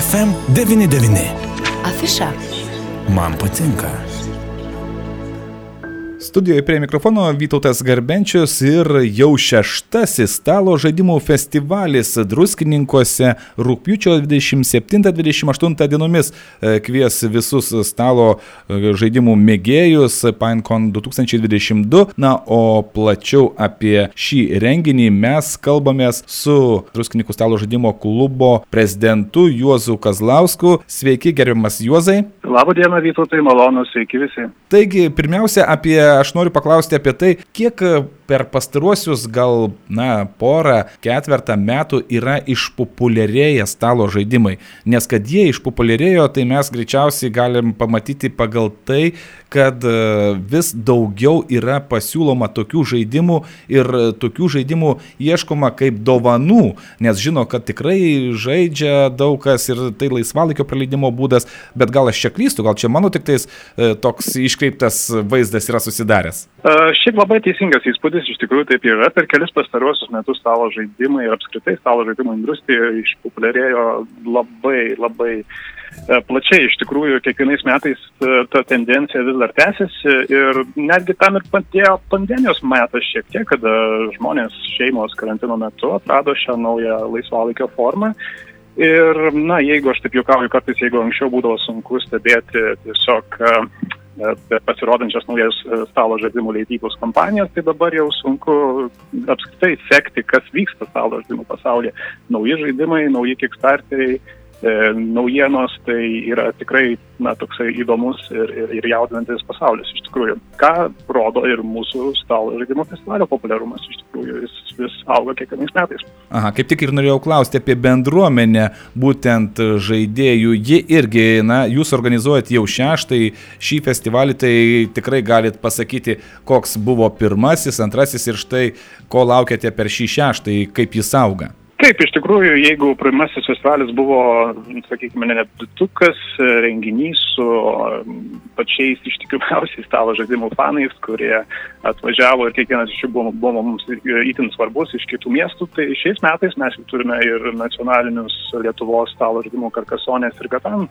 FM99. Afiša. Man patinka. Studijoje prie mikrofono Vytautas Garbenčius ir jau šeštasis stalo žaidimų festivalis druskininkose rūpiučio 27-28 dienomis e, kvies visus stalo e, žaidimų mėgėjus PineCon 2022. Na, o plačiau apie šį renginį mes kalbamės su druskininkų stalo žaidimo klubo prezidentu Juozu Kazlausku. Sveiki, gerbiamas Juozai. Labą dieną, Vytautai, malonu, sveiki visi. Taigi, pirmiausia, apie aš noriu paklausti apie tai, kiek e, per pastaruosius gal, na, porą, ketvertą metų yra išpopuliarėję stalo žaidimai. Nes kad jie išpopuliarėjo, tai mes greičiausiai galim pamatyti pagal tai, kad e, vis daugiau yra pasiūloma tokių žaidimų ir tokių žaidimų ieškoma kaip dovanų, nes žino, kad tikrai žaidžia daug kas ir tai laisvalaikio praleidimo būdas, bet gal aš čia klystu, gal čia mano tik tais e, toks iškreiptas vaizdas yra susidaręs. Šiaip labai teisingas įspūdis, iš tikrųjų taip yra. Per kelis pastaruosius metus stalo žaidimai ir apskritai stalo žaidimų industrija išpopuliarėjo labai, labai uh, plačiai. Iš tikrųjų, kiekvienais metais uh, ta tendencija vis dar tęsiasi ir netgi tam ir padėjo pandemijos metas šiek tiek, kada žmonės šeimos karantino metu atrado šią naują laisvalaikio formą. Ir, na, jeigu aš taip juokauju, kartais jeigu anksčiau būdavo sunku stebėti tiesiog uh, pasirodančias naujas e, stalo žaidimų leidybos kompanijas, tai dabar jau sunku apskritai sekti, kas vyksta stalo žaidimų pasaulyje. Nauji žaidimai, nauji kickstarteriai, naujienos, tai yra tikrai na, toksai įdomus ir, ir, ir jaudinantis pasaulis iš tikrųjų. Ką rodo ir mūsų stalo žaidimų festivalio populiarumas iš tikrųjų, jis vis auga kiekvienais metais. Aha, kaip tik ir norėjau klausti apie bendruomenę, būtent žaidėjų. Ji irgi, na, jūs organizuojat jau šeštąjį šį festivalį, tai tikrai galit pasakyti, koks buvo pirmasis, antrasis ir štai, ko laukiate per šį šeštąjį, kaip jis auga. Taip, iš tikrųjų, jeigu pirmasis festivalis buvo, sakykime, net dutukas renginys su pačiais ištikimiausiais stalo žaidimų fanais, kurie atvažiavo ir kiekvienas iš jų buvo, buvo mums itin svarbus iš kitų miestų, tai šiais metais mes jau turime ir nacionalinius Lietuvos stalo žaidimų karkasonės ir gatan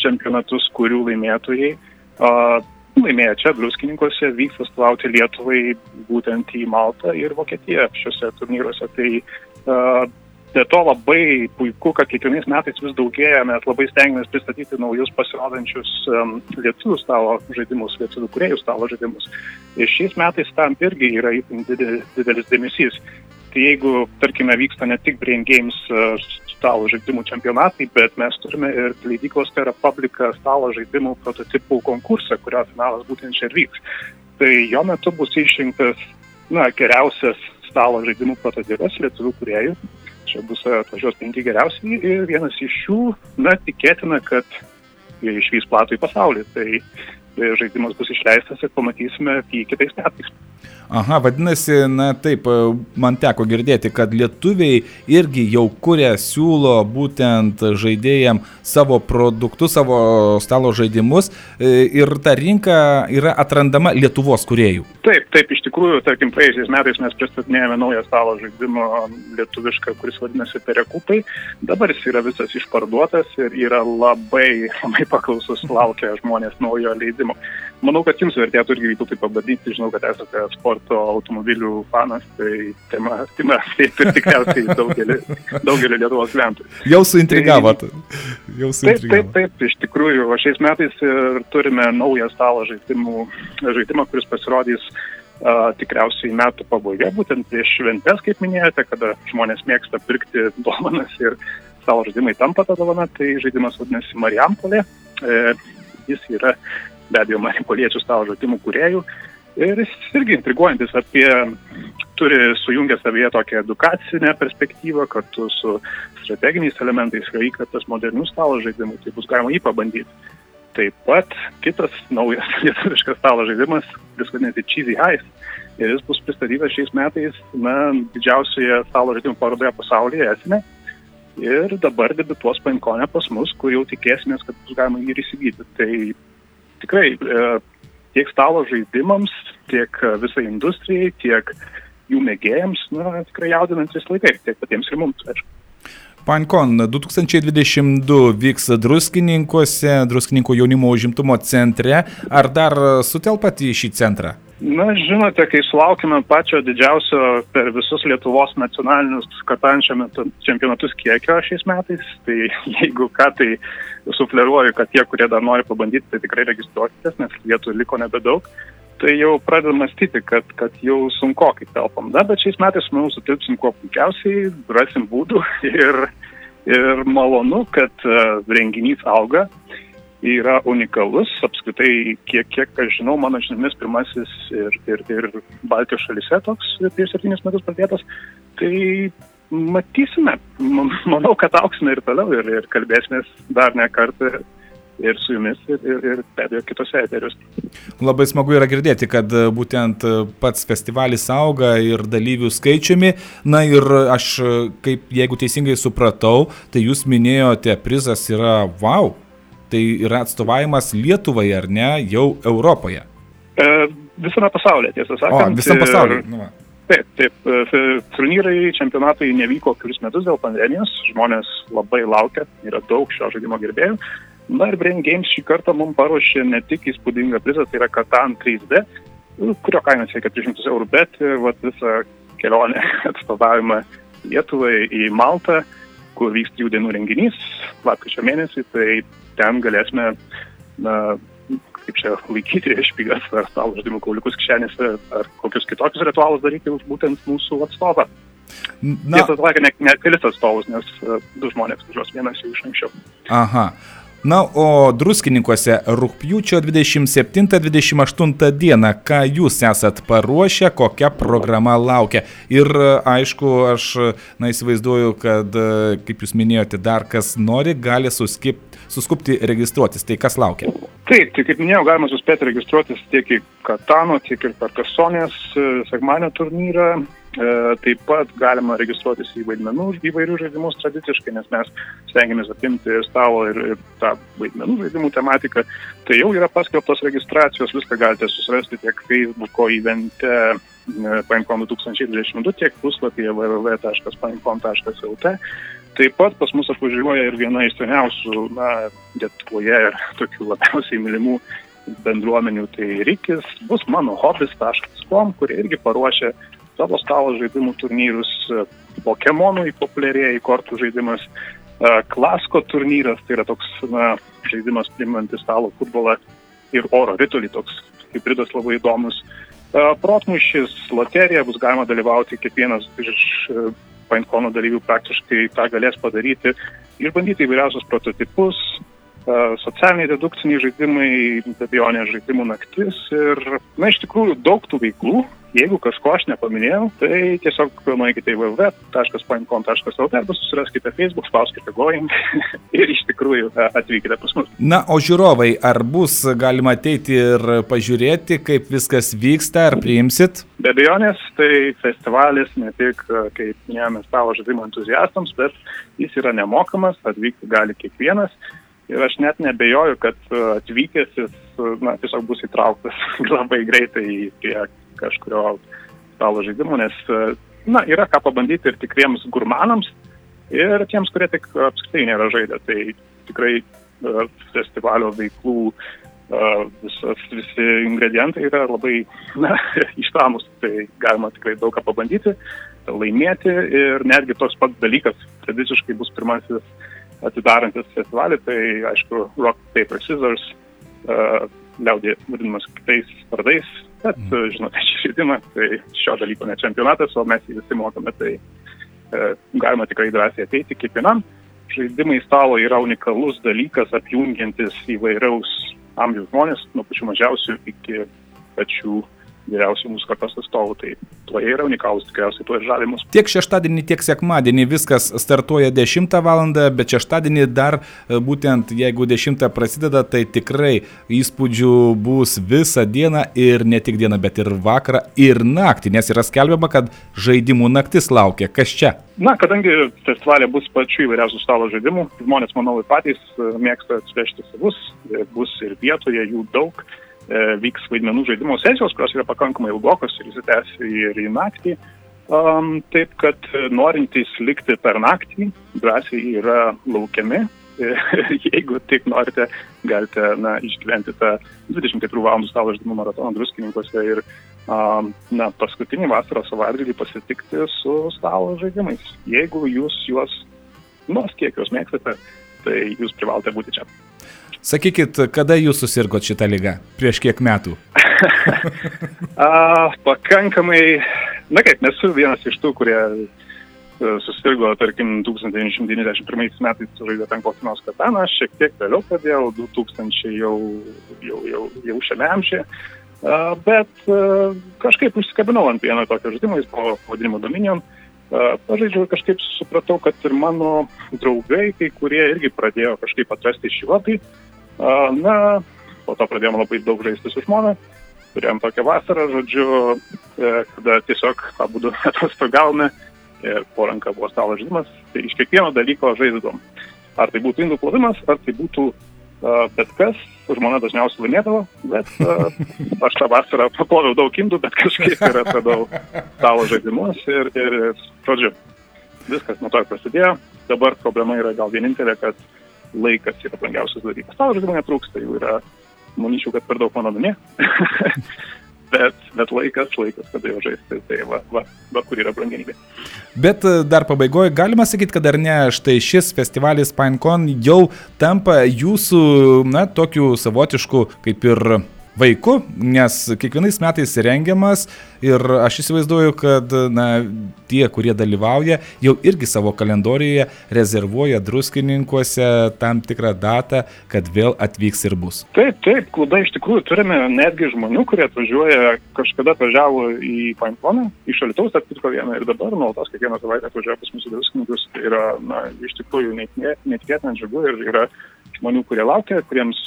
čempionatus, kurių laimėtojai. Uh, laimėję čia, druskininkose, vyks atstovauti Lietuvai būtent į Maltą ir Vokietiją šiuose turnyruose. Tai uh, Be to labai puiku, kad kiekvienais metais vis daugėja, mes labai stengiamės pristatyti naujus pasirodančius um, lietuvių stalo žaidimus, lietuvių kuriejų stalo žaidimus. Ir šiais metais tam irgi yra didelis, didelis dėmesys. Tai jeigu, tarkime, vyksta ne tik Brain Games uh, stalo žaidimų čempionatai, bet mes turime ir leidyklos Terra Publica stalo žaidimų prototipų konkursą, kurio finalas būtent čia ir vyks. Tai jo metu bus išrinktas na, geriausias stalo žaidimų prototipas lietuvių kuriejų čia bus atvažiuos penki geriausiai ir vienas iš jų, na, tikėtina, kad išvys platų į pasaulį. Tai žaidimas bus išleistas ir pamatysime jį kitais metais. Aha, vadinasi, na taip, man teko girdėti, kad lietuviai irgi jau kuria, siūlo būtent žaidėjim savo produktus, savo stalo žaidimus e, ir ta rinka yra atrandama Lietuvos kuriejų. Taip, taip, iš tikrųjų, tarkim, praėjusiais metais mes pristatinėjome naują stalo žaidimą lietuvišką, kuris vadinasi Perekupai. Dabar jis yra visas išparduotas ir yra labai, labai paklausus, laukia žmonės naujo leidimo. Manau, kad jums vertėtų irgi vytų tai pabandyti, žinau, kad esate sporto automobilių fanas, tai tema artima, taip ir tikriausiai daugelį, daugelį Lietuvos gyventojų. Jau suintrigavot. Jau suintrigavot. Taip, taip, taip, iš tikrųjų, o šiais metais ir turime naują stalo žaidimų, žaidimą, kuris pasirodys uh, tikriausiai metų pabaigoje, būtent prieš šventes, kaip minėjote, kada žmonės mėgsta pirkti dovanas ir stalo žaidimai tampa tą dovaną, tai žaidimas vadinasi Marijampolė. E, jis yra be abejo manipoliečių stalo žaidimų kuriejų. Ir jis irgi intriguojantis apie, turi sujungę savyje tokią edukacinę perspektyvą kartu su strateginiais elementais, yra įkvėptas modernių stalo žaidimų, tai bus galima jį pabandyti. Taip pat kitas naujas lietuviškas stalo žaidimas, kuris vadinasi Cheesy Heist, ir jis bus pristatytas šiais metais na, didžiausioje stalo žaidimų parodoje pasaulyje esame. Ir dabar debituos Pankone pas mus, kur jau tikėsimės, kad bus galima jį įsigyti. Tai tikrai e, tiek stalo žaidimams, tiek e, visai industrijai, tiek jų mėgėjams, na, tikrai jaudinantis laikai, tiek patiems ir mums, aišku. Pankon 2022 vyks druskininkuose, druskininkų jaunimo užimtumo centre. Ar dar sutelpat į šį centrą? Na, žinote, kai sulaukime pačio didžiausio per visus Lietuvos nacionalinius katančio čempionatus kiekio šiais metais, tai jeigu ką, tai sufleruoju, kad tie, kurie dar nori pabandyti, tai tikrai registruokitės, nes vietų liko nebedaug. Tai jau pradedam mąstyti, kad, kad jau sunku kaip telpam. Na, bet šiais metais, manau, sutilpsim kuo puikiausiai, rasim būdų ir, ir malonu, kad uh, renginys auga yra unikalus, apskritai, kiek, kiek aš žinau, mano žiniomis pirmasis ir, ir, ir Baltijos šalise toks prieš septynis metus pradėtas, tai matysime, manau, kad auksime ir toliau ir, ir kalbėsime dar ne kartą ir su jumis, ir, ir, ir be abejo kitose eteriuose. Labai smagu yra girdėti, kad būtent pats festivalis auga ir dalyvių skaičiumi. Na ir aš, kaip jeigu teisingai supratau, tai jūs minėjote, prizas yra wow, tai yra atstovavimas Lietuvai ar ne, jau Europoje? E, visame pasaulyje, tiesą sakant. O, visam pasaulyje. Nu, va. Taip, taip, e, turnyrai, čempionatai nevyko kelis metus dėl pandemijos, žmonės labai laukia, yra daug šio žaidimo gerbėjų. Na ir Brain Games šį kartą mums paruošė ne tik įspūdingą prizą, tai yra Katan 3D, kurio kaina siekia 300 eurų, bet ir vat, visą kelionę atstovavimą Lietuvai į Maltą, kur vyks trijų dienų renginys, lapkričio mėnesį, tai ten galėsime, na, kaip čia laikyti špygas ar stalo žaidimų kauliukus kišenėse ar kokius kitokius ritualus daryti už būtent mūsų atstovą. Na, tiesą sakant, ne, ne kelis atstovus, nes uh, du žmonės važiuos vienas jau iš anksčiau. Aha. Na, o druskininkuose rūpjūčio 27-28 dieną, ką jūs esat paruošę, kokia programa laukia. Ir aišku, aš na, įsivaizduoju, kad, kaip jūs minėjote, dar kas nori, gali suskip, suskupti registruotis. Tai kas laukia? Taip, tai kaip minėjau, galima suspėti registruotis tiek į Katano, tiek ir per Kasonės sekmanio turnyrą. E, taip pat galima registruotis į vaidmenų įvairių žaidimus tradiciškai, nes mes stengiamės apimti stalo ir, ir tą vaidmenų žaidimų tematiką. Tai jau yra paskelbtos registracijos, viską galite susirasti tiek Facebook'o įvente PaimCon 2022, tiek puslapyje www.paimcon.lt. Taip pat pas mus atvažiuoja ir viena iš seniausių, na, Lietuvoje ir tokių labiausiai mylimų bendruomenių, tai Rikis, bus mano hobis.com, kurie irgi paruošia savo stalo žaidimų turnyrus, e, Pokemonų įpopuliarėja kortų žaidimas, e, Klasko turnyras, tai yra toks na, žaidimas primantis stalo futbolą ir oro ritulį, toks hybridas labai įdomus. E, protmušis, loterija, bus galima dalyvauti, kiekvienas iš PaintCono dalyvių praktiškai tą galės padaryti, išbandyti įvairiausius prototipus, socialiniai dedukciniai žaidimai, be abejonės žaidimų naktis ir, na, iš tikrųjų daug tų veiklų, Jeigu kažko aš nepaminėjau, tai tiesiog nueikite į www.paimcom.lt arba susiraskite Facebook, spauskite going ir iš tikrųjų e, atvykite pas mus. Na, o žiūrovai, ar bus galima ateiti ir pažiūrėti, kaip viskas vyksta, ar priimsit? Be abejonės, tai festivalis ne tik, e, kaip minėjome, stalo žaidimo entuziastams, bet jis yra nemokamas, atvykti gali kiekvienas. Ir aš net nebejoju, kad e, atvykęs jis na, tiesiog bus įtrauktas labai greitai prie kažkurio stalo žaidimo, nes, na, yra ką pabandyti ir tikriems gurmanams, ir tiems, kurie tik apskritai nėra žaidę. Tai tikrai e, festivalio veiklų e, visas, visi ingredientai yra labai na, ištamus, tai galima tikrai daug ką pabandyti, laimėti ir netgi toks pats dalykas tradiciškai bus pirmasis atidarantis festivalį, tai aišku, Rock, Paper, Scissors, uh, liaudė vadinamas kitais vardais, Bet, mm. žinote, šį žaidimą, tai šio dalyko ne čempionatas, o mes jį visi mokame, tai e, galima tikrai drąsiai ateiti kiekvienam. Žaidimai stalo yra unikalus dalykas, apjungiantis įvairiaus amžiaus žmonės, nuo pačių mažiausių iki pačių vyriausių mūsų kartos atstovų. Tai tuo yra unikalus tikriausiai, tuo ir žalimus. Tiek šeštadienį, tiek sekmadienį viskas startuoja 10 val. bet šeštadienį dar e, būtent jeigu 10 prasideda, tai tikrai įspūdžių bus visą dieną ir ne tik dieną, bet ir vakarą ir naktį, nes yra skelbiama, kad žaidimų naktis laukia. Kas čia? Na, kadangi festivalė bus pačių įvairiausių stalo žaidimų, žmonės, manau, patys e, mėgsta atsivežti savus, e, bus ir vietoje jų daug. E, vyks vaidmenų žaidimo sesijos, kurios yra pakankamai ilgokos ir įsitęs ir į naktį. Um, taip, kad norintys likti per naktį drąsiai yra laukiami. Jeigu tik norite, galite na, išgyventi tą 24 valandų stalo žaidimų maratoną druskininkose ir um, na, paskutinį vasaros savaitgalį pasitikti su stalo žaidimais. Jeigu jūs juos, nors kiek juos mėgstate, tai jūs privalote būti čia. Sakykit, kada jūs susirgot šitą lygą? Prieš kiek metų? A, pakankamai, na kaip, nesu vienas iš tų, kurie e, susirgo, tarkim, 1991 metais žaidė ten kokį nors kataną, aš šiek tiek vėliau pradėjau, 2000 jau, jau, jau, jau šiame amžiuje, bet e, kažkaip užsikabinau ant vieno tokio žaidimo, jis buvo pavadinimu Dominion. Pažaidžiau ir kažkaip supratau, kad ir mano draugai, kai kurie irgi pradėjo kažkaip atrasti šį hobį. Na, po to pradėjome labai daug žaisti su žmona turėjom tokią vasarą, žodžiu, e, kada tiesiog abu du atostogavome ir po ranka buvo stalo žaidimas, tai iš kiekvieno dalyko žaidžiam. Ar tai būtų indų plovimas, ar tai būtų uh, bet kas, žmona dažniausiai laimėdavo, bet uh, aš tą vasarą paploviau daug indų, bet kažkiek ir atradau stalo žaidimus ir, ir, žodžiu, viskas nuo to prasidėjo. Dabar problema yra gal vienintelė, kad laikas yra brangiausias dalykas. Stalo žaidimų netrūksta, jų yra manyčiau, kad per daug mano namie. bet, bet laikas, laikas, kada jau žaisti, tai va, va, va kur yra brangenybė. Bet e, dar pabaigoje galima sakyti, kad ar ne, štai šis festivalis PineCon jau tampa jūsų, na, tokiu savotišku kaip ir vaiku, nes kiekvienais metais rengiamas ir aš įsivaizduoju, kad na, tie, kurie dalyvauja, jau irgi savo kalendorijoje rezervuoja druskininkuose tam tikrą datą, kad vėl atvyks ir bus. Taip, taip, klube iš tikrųjų turime netgi žmonių, kurie atvažiuoja, kažkada atvažiavo į Paimponą, iš Alitaus atpirko vieną ir dabar nuolatos kiekvieną savaitę atvažiuoja pas mūsų druskininkus. Tai yra, na, iš tikrųjų netikėtina džiugu ir yra žmonių, kurie laukia, kuriems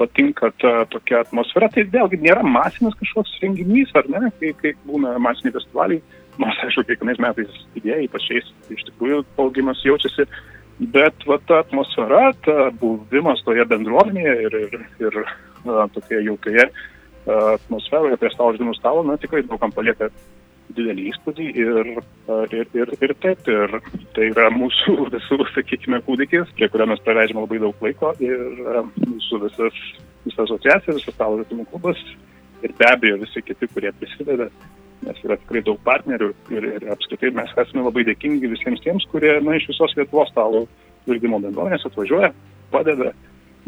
patinka ta tokia atmosfera. Tai vėlgi nėra masinis kažkoks renginys, ar ne, kai, kai būna masiniai festivaliai. Nors, aišku, kiekvienais metais didėja, ypač šiais, tai iš tikrųjų augimas jaučiasi. Bet va, ta atmosfera, ta buvimas toje bendruomenėje ir, ir, ir a, tokioje jaukioje atmosferoje prie stalo žaidimų stalo, na, tikrai daugam palieka didelį įspūdį ir, ir, ir, ir taip, ir tai yra mūsų visų, sakykime, kūdikis, prie kurio mes praleidžiame labai daug laiko ir mūsų visas, visa asociacija, visas stalo žaidimų klubas ir be abejo visi kiti, kurie prisideda, nes yra tikrai daug partnerių ir, ir apskritai mes esame labai dėkingi visiems tiems, kurie na, iš visos Lietuvos stalo žaidimo bendruomenės atvažiuoja, padeda,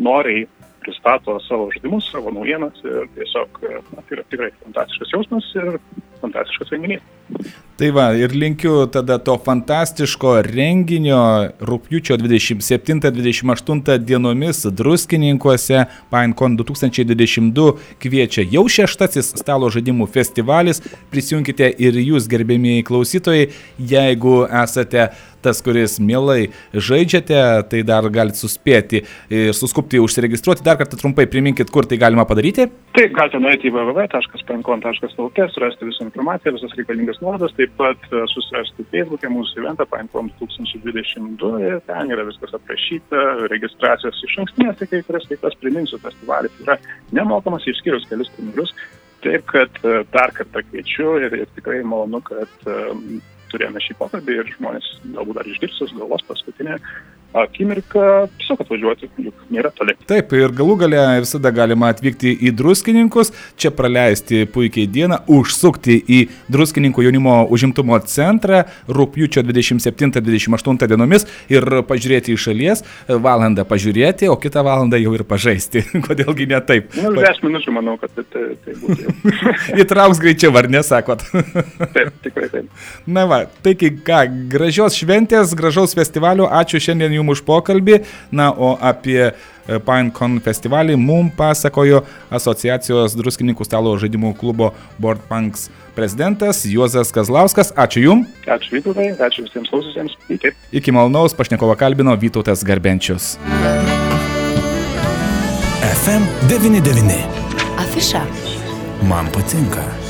noriai pristato savo žaidimus, savo naujienas ir tiesiog na, tai yra tikrai fantastiškas jausmas ir fantastiškas renginys. Tai va, ir linkiu tada to fantastiško renginio rūpjūčio 27-28 dienomis druskininkuose. PineCon 2022 kviečia jau šeštasis stalo žaidimų festivalis. Prisijunkite ir jūs, gerbėmieji klausytojai, jeigu esate tas, kuris mielai žaidžiate, tai dar galite suspėti ir suskupti užsiregistruoti. Dar kartą trumpai priminkit, kur tai galima padaryti. Taip, galite nueiti į www.pankon.lt, surasti visą informaciją, visas reikalingas nuodas, taip pat e, susirasti Facebook'e mūsų eventą Pankon 2022 ir ten yra viskas aprašyta, registracijos iš ankstinės, tai kai kurias veiklas priminsiu, festivalis yra nemokamas išskyrus kelius pinigus. Taip, kad e, dar kartą kviečiu ir, ir tikrai malonu, kad um, turėjome šį pokalbį ir žmonės galbūt dar išgirsus galvos paskutinę akimirką tiesiog atvažiuoti, nėra toli. Taip, ir galų gale visada galima atvykti į druskininkus, čia praleisti puikiai dieną, užsukti į druskininkų jaunimo užimtumo centrą rūpjūčio 27-28 dienomis ir pažiūrėti iš šalies, valandą pažiūrėti, o kitą valandą jau ir pažaisti. Kodėlgi ne taip? Nu, 10 minučių manau, kad tai, tai, tai būtų. Įtrauks greičiau, ar nesakot? taip, tikrai taip. Na va, taigi ką, gražios šventės, gražaus festivalio, ačiū šiandien jums už pokalbį. Na, o apie PineCon festivalį mums pasakojo asociacijos druskininkų stalo žaidimų klubo Boardpunks prezidentas Juozas Kazlauskas. Ačiū Jums. Ačiū Vytautai, ačiū visiems klausytėms. Iki. Iki malonaus pašnekovo kalbino Vytautas Garbenčius. FM 99. Afiša. Man patinka.